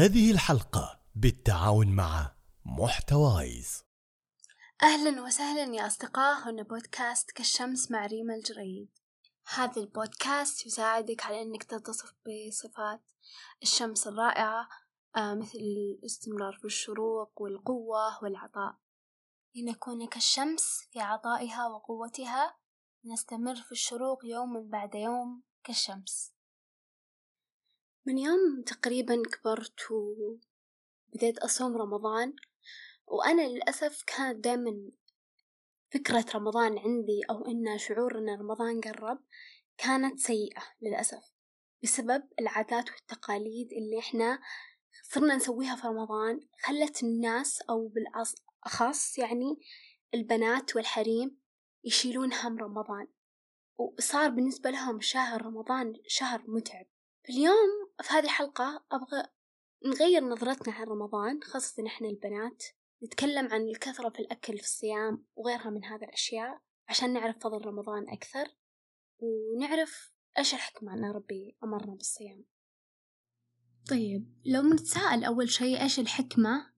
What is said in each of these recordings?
هذه الحلقة بالتعاون مع محتوايز. أهلا وسهلا يا أصدقاء هنا بودكاست كالشمس مع ريما الجريد. هذا البودكاست يساعدك على أنك تتصف بصفات الشمس الرائعة آه مثل الاستمرار في الشروق والقوة والعطاء. لنكون كالشمس في عطائها وقوتها نستمر في الشروق يوما بعد يوم كالشمس. من يوم تقريبا كبرت وبديت أصوم رمضان وأنا للأسف كانت دايما فكرة رمضان عندي أو إن شعور إن رمضان قرب كانت سيئة للأسف بسبب العادات والتقاليد اللي إحنا صرنا نسويها في رمضان خلت الناس أو بالأخص يعني البنات والحريم يشيلون هم رمضان وصار بالنسبة لهم شهر رمضان شهر متعب. اليوم في هذه الحلقة أبغى نغير نظرتنا عن رمضان خاصة إحنا البنات. نتكلم عن الكثرة في الأكل في الصيام وغيرها من هذه الأشياء عشان نعرف فضل رمضان أكثر ونعرف إيش الحكمة أن ربي أمرنا بالصيام. طيب لو نتساءل أول شيء إيش الحكمة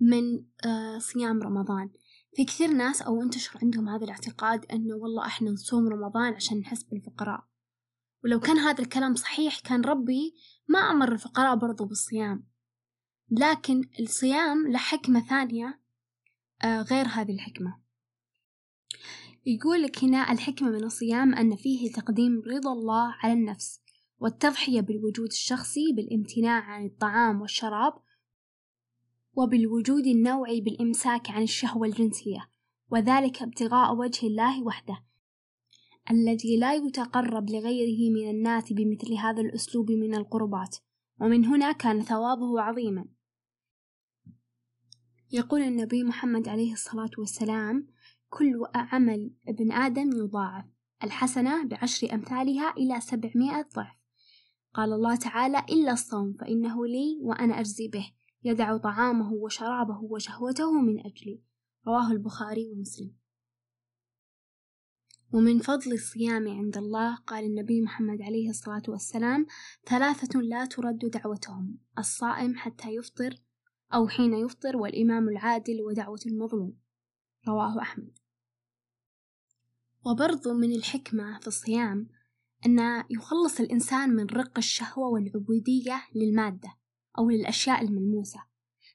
من آه صيام رمضان؟ في كثير ناس أو انتشر عندهم هذا الاعتقاد أنه والله إحنا نصوم رمضان عشان نحس بالفقراء. ولو كان هذا الكلام صحيح كان ربي ما أمر الفقراء برضو بالصيام لكن الصيام له حكمة ثانية آه، غير هذه الحكمة. يقول لك هنا الحكمة من الصيام أن فيه تقديم رضا الله على النفس والتضحية بالوجود الشخصي بالامتناع عن الطعام والشراب وبالوجود النوعي بالإمساك عن الشهوة الجنسية وذلك ابتغاء وجه الله وحده. الذي لا يتقرب لغيره من الناس بمثل هذا الأسلوب من القربات ومن هنا كان ثوابه عظيما. يقول النبي محمد عليه الصلاة والسلام كل عمل ابن آدم يضاعف الحسنة بعشر أمثالها إلى سبعمائة ضعف. قال الله تعالى إلا الصوم فإنه لي وأنا أجزي به يدع طعامه وشرابه وشهوته من أجلي رواه البخاري ومسلم. ومن فضل الصيام عند الله قال النبي محمد عليه الصلاة والسلام ثلاثة لا ترد دعوتهم الصائم حتى يفطر أو حين يفطر والإمام العادل ودعوة المظلوم. رواه أحمد. وبرضو من الحكمة في الصيام أن يخلص الإنسان من رق الشهوة والعبودية للمادة أو للأشياء الملموسة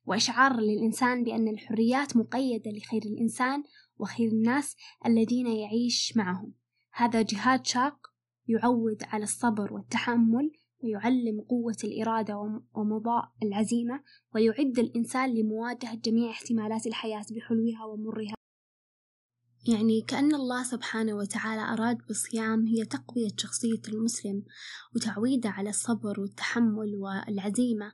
وإشعار للإنسان بأن الحريات مقيدة لخير الإنسان وخير الناس الذين يعيش معهم. هذا جهاد شاق يعود على الصبر والتحمل ويعلم قوة الإرادة ومضاء العزيمة ويعد الإنسان لمواجهة جميع احتمالات الحياة بحلوها ومرها. يعني كأن الله سبحانه وتعالى أراد بالصيام هي تقوية شخصية المسلم وتعويده على الصبر والتحمل والعزيمة.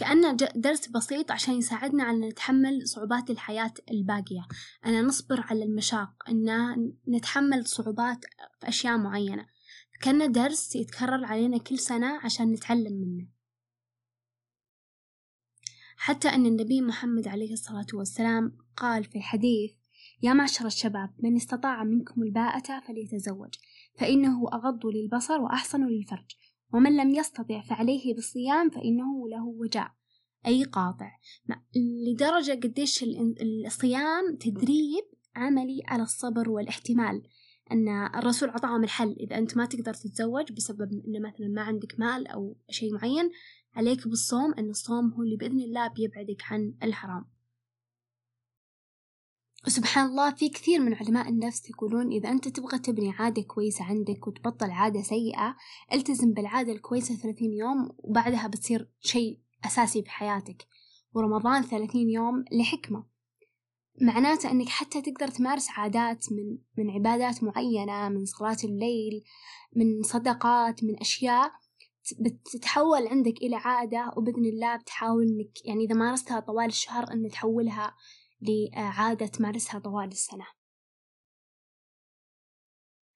كأنه درس بسيط عشان يساعدنا على نتحمل صعوبات الحياة الباقية. أن نصبر على المشاق أن نتحمل صعوبات في أشياء معينة. كأنه درس يتكرر علينا كل سنة عشان نتعلم منه. حتى أن النبي محمد عليه الصلاة والسلام قال في الحديث يا معشر الشباب من استطاع منكم الباءة فليتزوج فإنه أغض للبصر وأحسن للفرج. ومن لم يستطع فعليه بالصيام فإنه له وجاء أي قاطع. لدرجة قديش الصيام تدريب عملي على الصبر والاحتمال. أن الرسول عطاهم الحل إذا أنت ما تقدر تتزوج بسبب أن مثلا ما عندك مال أو شيء معين عليك بالصوم أن الصوم هو اللي بإذن الله بيبعدك عن الحرام. وسبحان الله في كثير من علماء النفس يقولون إذا أنت تبغى تبني عادة كويسة عندك وتبطل عادة سيئة التزم بالعادة الكويسة ثلاثين يوم وبعدها بتصير شيء أساسي بحياتك. ورمضان ثلاثين يوم لحكمة. معناته أنك حتى تقدر تمارس عادات من من عبادات معينة من صلاة الليل من صدقات من أشياء بتتحول عندك إلى عادة وبإذن الله بتحاول إنك يعني إذا مارستها طوال الشهر أن تحولها لعادة تمارسها طوال السنة.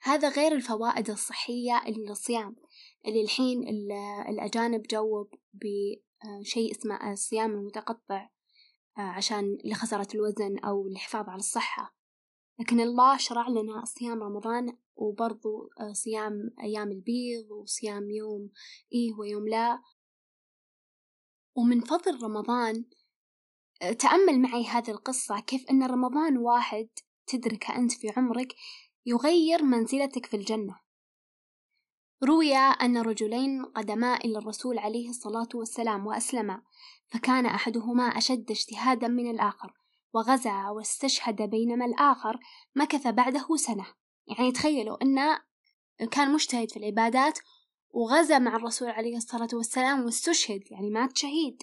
هذا غير الفوائد الصحية للصيام. اللي الحين الأجانب جوب بشيء اسمه الصيام المتقطع عشان لخسارة الوزن أو للحفاظ على الصحة. لكن الله شرع لنا صيام رمضان وبرضو صيام أيام البيض وصيام يوم إيه ويوم لا. ومن فضل رمضان تأمل معي هذه القصة كيف أن رمضان واحد تدركه أنت في عمرك يغير منزلتك في الجنة. روي أن رجلين قدما إلى الرسول عليه الصلاة والسلام وأسلما فكان أحدهما أشد اجتهادا من الآخر وغزا واستشهد بينما الآخر مكث بعده سنة. يعني تخيلوا أنه كان مجتهد في العبادات وغزا مع الرسول عليه الصلاة والسلام واستشهد يعني مات شهيد.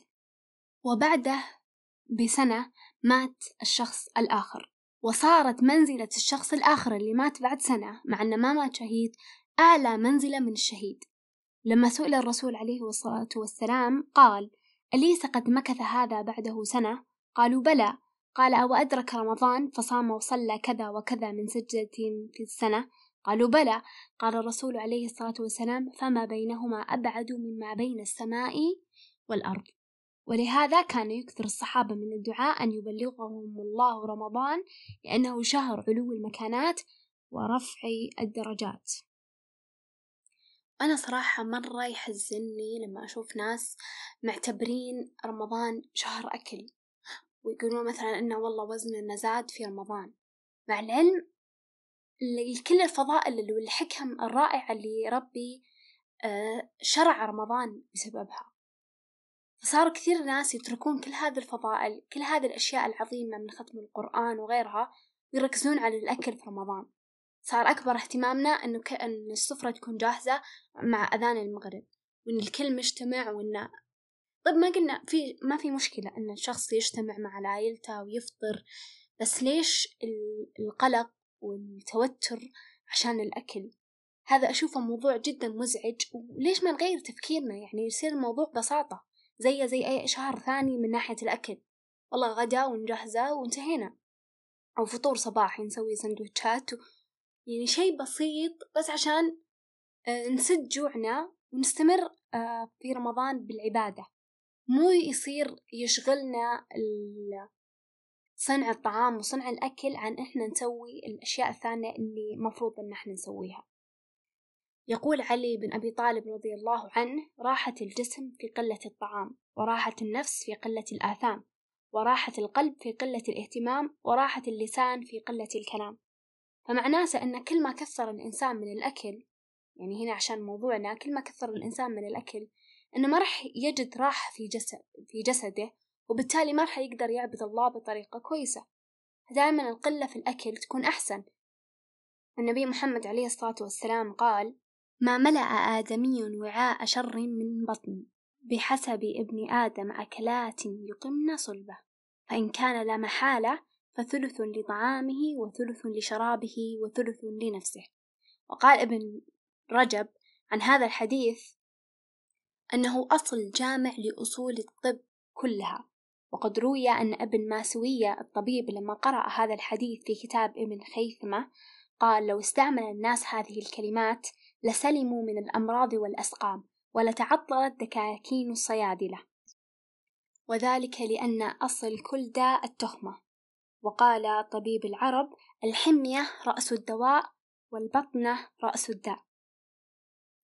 وبعده بسنة مات الشخص الآخر وصارت منزلة الشخص الآخر اللي مات بعد سنة مع أنه ما مات شهيد أعلى منزلة من الشهيد. لما سئل الرسول عليه الصلاة والسلام قال أليس قد مكث هذا بعده سنة؟ قالوا بلى. قال أو أدرك رمضان؟ فصام وصلى كذا وكذا من سجدة في السنة. قالوا بلى. قال الرسول عليه الصلاة والسلام فما بينهما أبعد مما بين السماء والأرض. ولهذا كان يكثر الصحابة من الدعاء أن يبلغهم الله رمضان لأنه شهر علو المكانات ورفع الدرجات. أنا صراحة مرة يحزني لما أشوف ناس معتبرين رمضان شهر أكل ويقولون مثلا إنه والله وزننا زاد في رمضان. مع العلم كل الفضائل والحكم الرائعة اللي ربي آه، شرع رمضان بسببها. فصار كثير ناس يتركون كل هذه الفضائل كل هذه الأشياء العظيمة من ختم القرآن وغيرها ويركزون على الأكل في رمضان. صار أكبر اهتمامنا إنه أن السفرة تكون جاهزة مع أذان المغرب وإن الكل مجتمع وإن طيب ما قلنا في ما في مشكلة إن الشخص يجتمع مع عائلته ويفطر بس ليش القلق والتوتر عشان الأكل؟ هذا أشوفه موضوع جدا مزعج وليش ما نغير تفكيرنا؟ يعني يصير الموضوع بساطة. زي زي أي شهر ثاني من ناحية الأكل. والله غدا ونجهزه وانتهينا. أو فطور صباحي نسوي سندوتشات و... يعني شي بسيط بس عشان آه، نسد جوعنا ونستمر آه، في رمضان بالعبادة. مو يصير يشغلنا صنع الطعام وصنع الأكل عن إحنا نسوي الأشياء الثانية اللي مفروض إن إحنا نسويها. يقول علي بن أبي طالب رضي الله عنه راحة الجسم في قلة الطعام وراحة النفس في قلة الآثام وراحة القلب في قلة الاهتمام وراحة اللسان في قلة الكلام. فمعناته أن كل ما كثر الإنسان من الأكل يعني هنا عشان موضوعنا كل ما كثر الإنسان من الأكل إنه ما راح يجد راحة في جسد في جسده وبالتالي ما راح يقدر يعبد الله بطريقة كويسة. دائما القلة في الأكل تكون أحسن. النبي محمد عليه الصلاة والسلام قال ما ملأ آدمي وعاء شر من بطن بحسب ابن آدم أكلات يقمن صلبه. فإن كان لا محالة فثلث لطعامه وثلث لشرابه وثلث لنفسه. وقال ابن رجب عن هذا الحديث أنه أصل جامع لأصول الطب كلها. وقد روي أن ابن ماسوية الطبيب لما قرأ هذا الحديث في كتاب ابن خيثمة قال لو استعمل الناس هذه الكلمات لسلموا من الأمراض والأسقام ولتعطلت دكاكين الصيادلة. وذلك لأن أصل كل داء التخمة وقال طبيب العرب الحمية رأس الدواء والبطنة رأس الداء.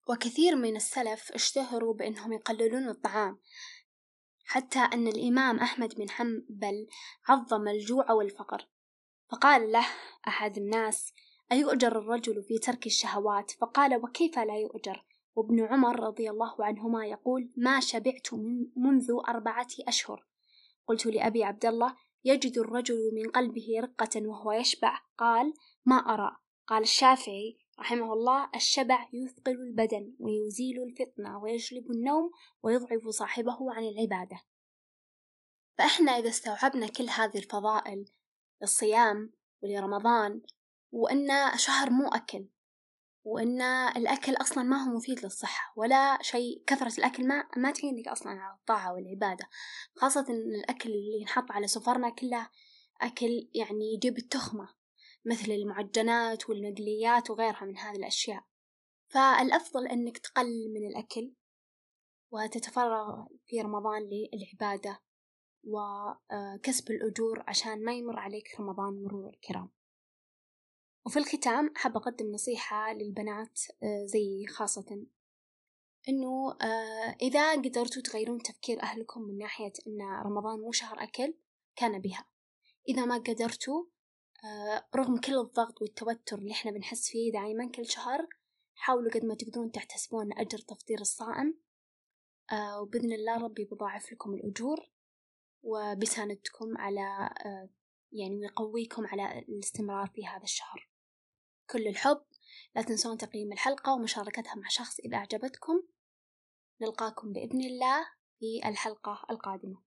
وكثير من السلف اشتهروا بأنهم يقللون الطعام حتى أن الإمام أحمد بن حنبل عظم الجوع والفقر. فقال له أحد الناس أيؤجر الرجل في ترك الشهوات؟ فقال وكيف لا يؤجر؟ وابن عمر رضي الله عنهما يقول ما شبعت من منذ أربعة أشهر. قلت لأبي عبد الله يجد الرجل من قلبه رقة وهو يشبع. قال ما أرى. قال الشافعي رحمه الله الشبع يثقل البدن ويزيل الفطنة ويجلب النوم ويضعف صاحبه عن العبادة. فإحنا إذا استوعبنا كل هذه الفضائل للصيام ولرمضان وإن شهر مو أكل وإن الأكل أصلا ما هو مفيد للصحة ولا شيء كثرة الأكل ما ما تعينك أصلا على الطاعة والعبادة. خاصة إن الأكل اللي ينحط على سفرنا كله أكل يعني يجيب التخمة مثل المعجنات والمقليات وغيرها من هذه الأشياء. فالأفضل أنك تقلل من الأكل وتتفرغ في رمضان للعبادة وكسب الأجور عشان ما يمر عليك رمضان مرور الكرام. وفي الختام حاب أقدم نصيحة للبنات زي خاصة إنه آه إذا قدرتوا تغيرون تفكير أهلكم من ناحية إن رمضان مو شهر أكل كان بها. إذا ما قدرتوا آه رغم كل الضغط والتوتر اللي إحنا بنحس فيه دائما كل شهر حاولوا قد ما تقدرون تحتسبون أجر تفطير الصائم آه وبإذن الله ربي بضاعف لكم الأجور وبيساندكم على آه يعني ويقويكم على الاستمرار في هذا الشهر. كل الحب. لا تنسون تقييم الحلقة ومشاركتها مع شخص إذا أعجبتكم. نلقاكم بإذن الله في الحلقة القادمة.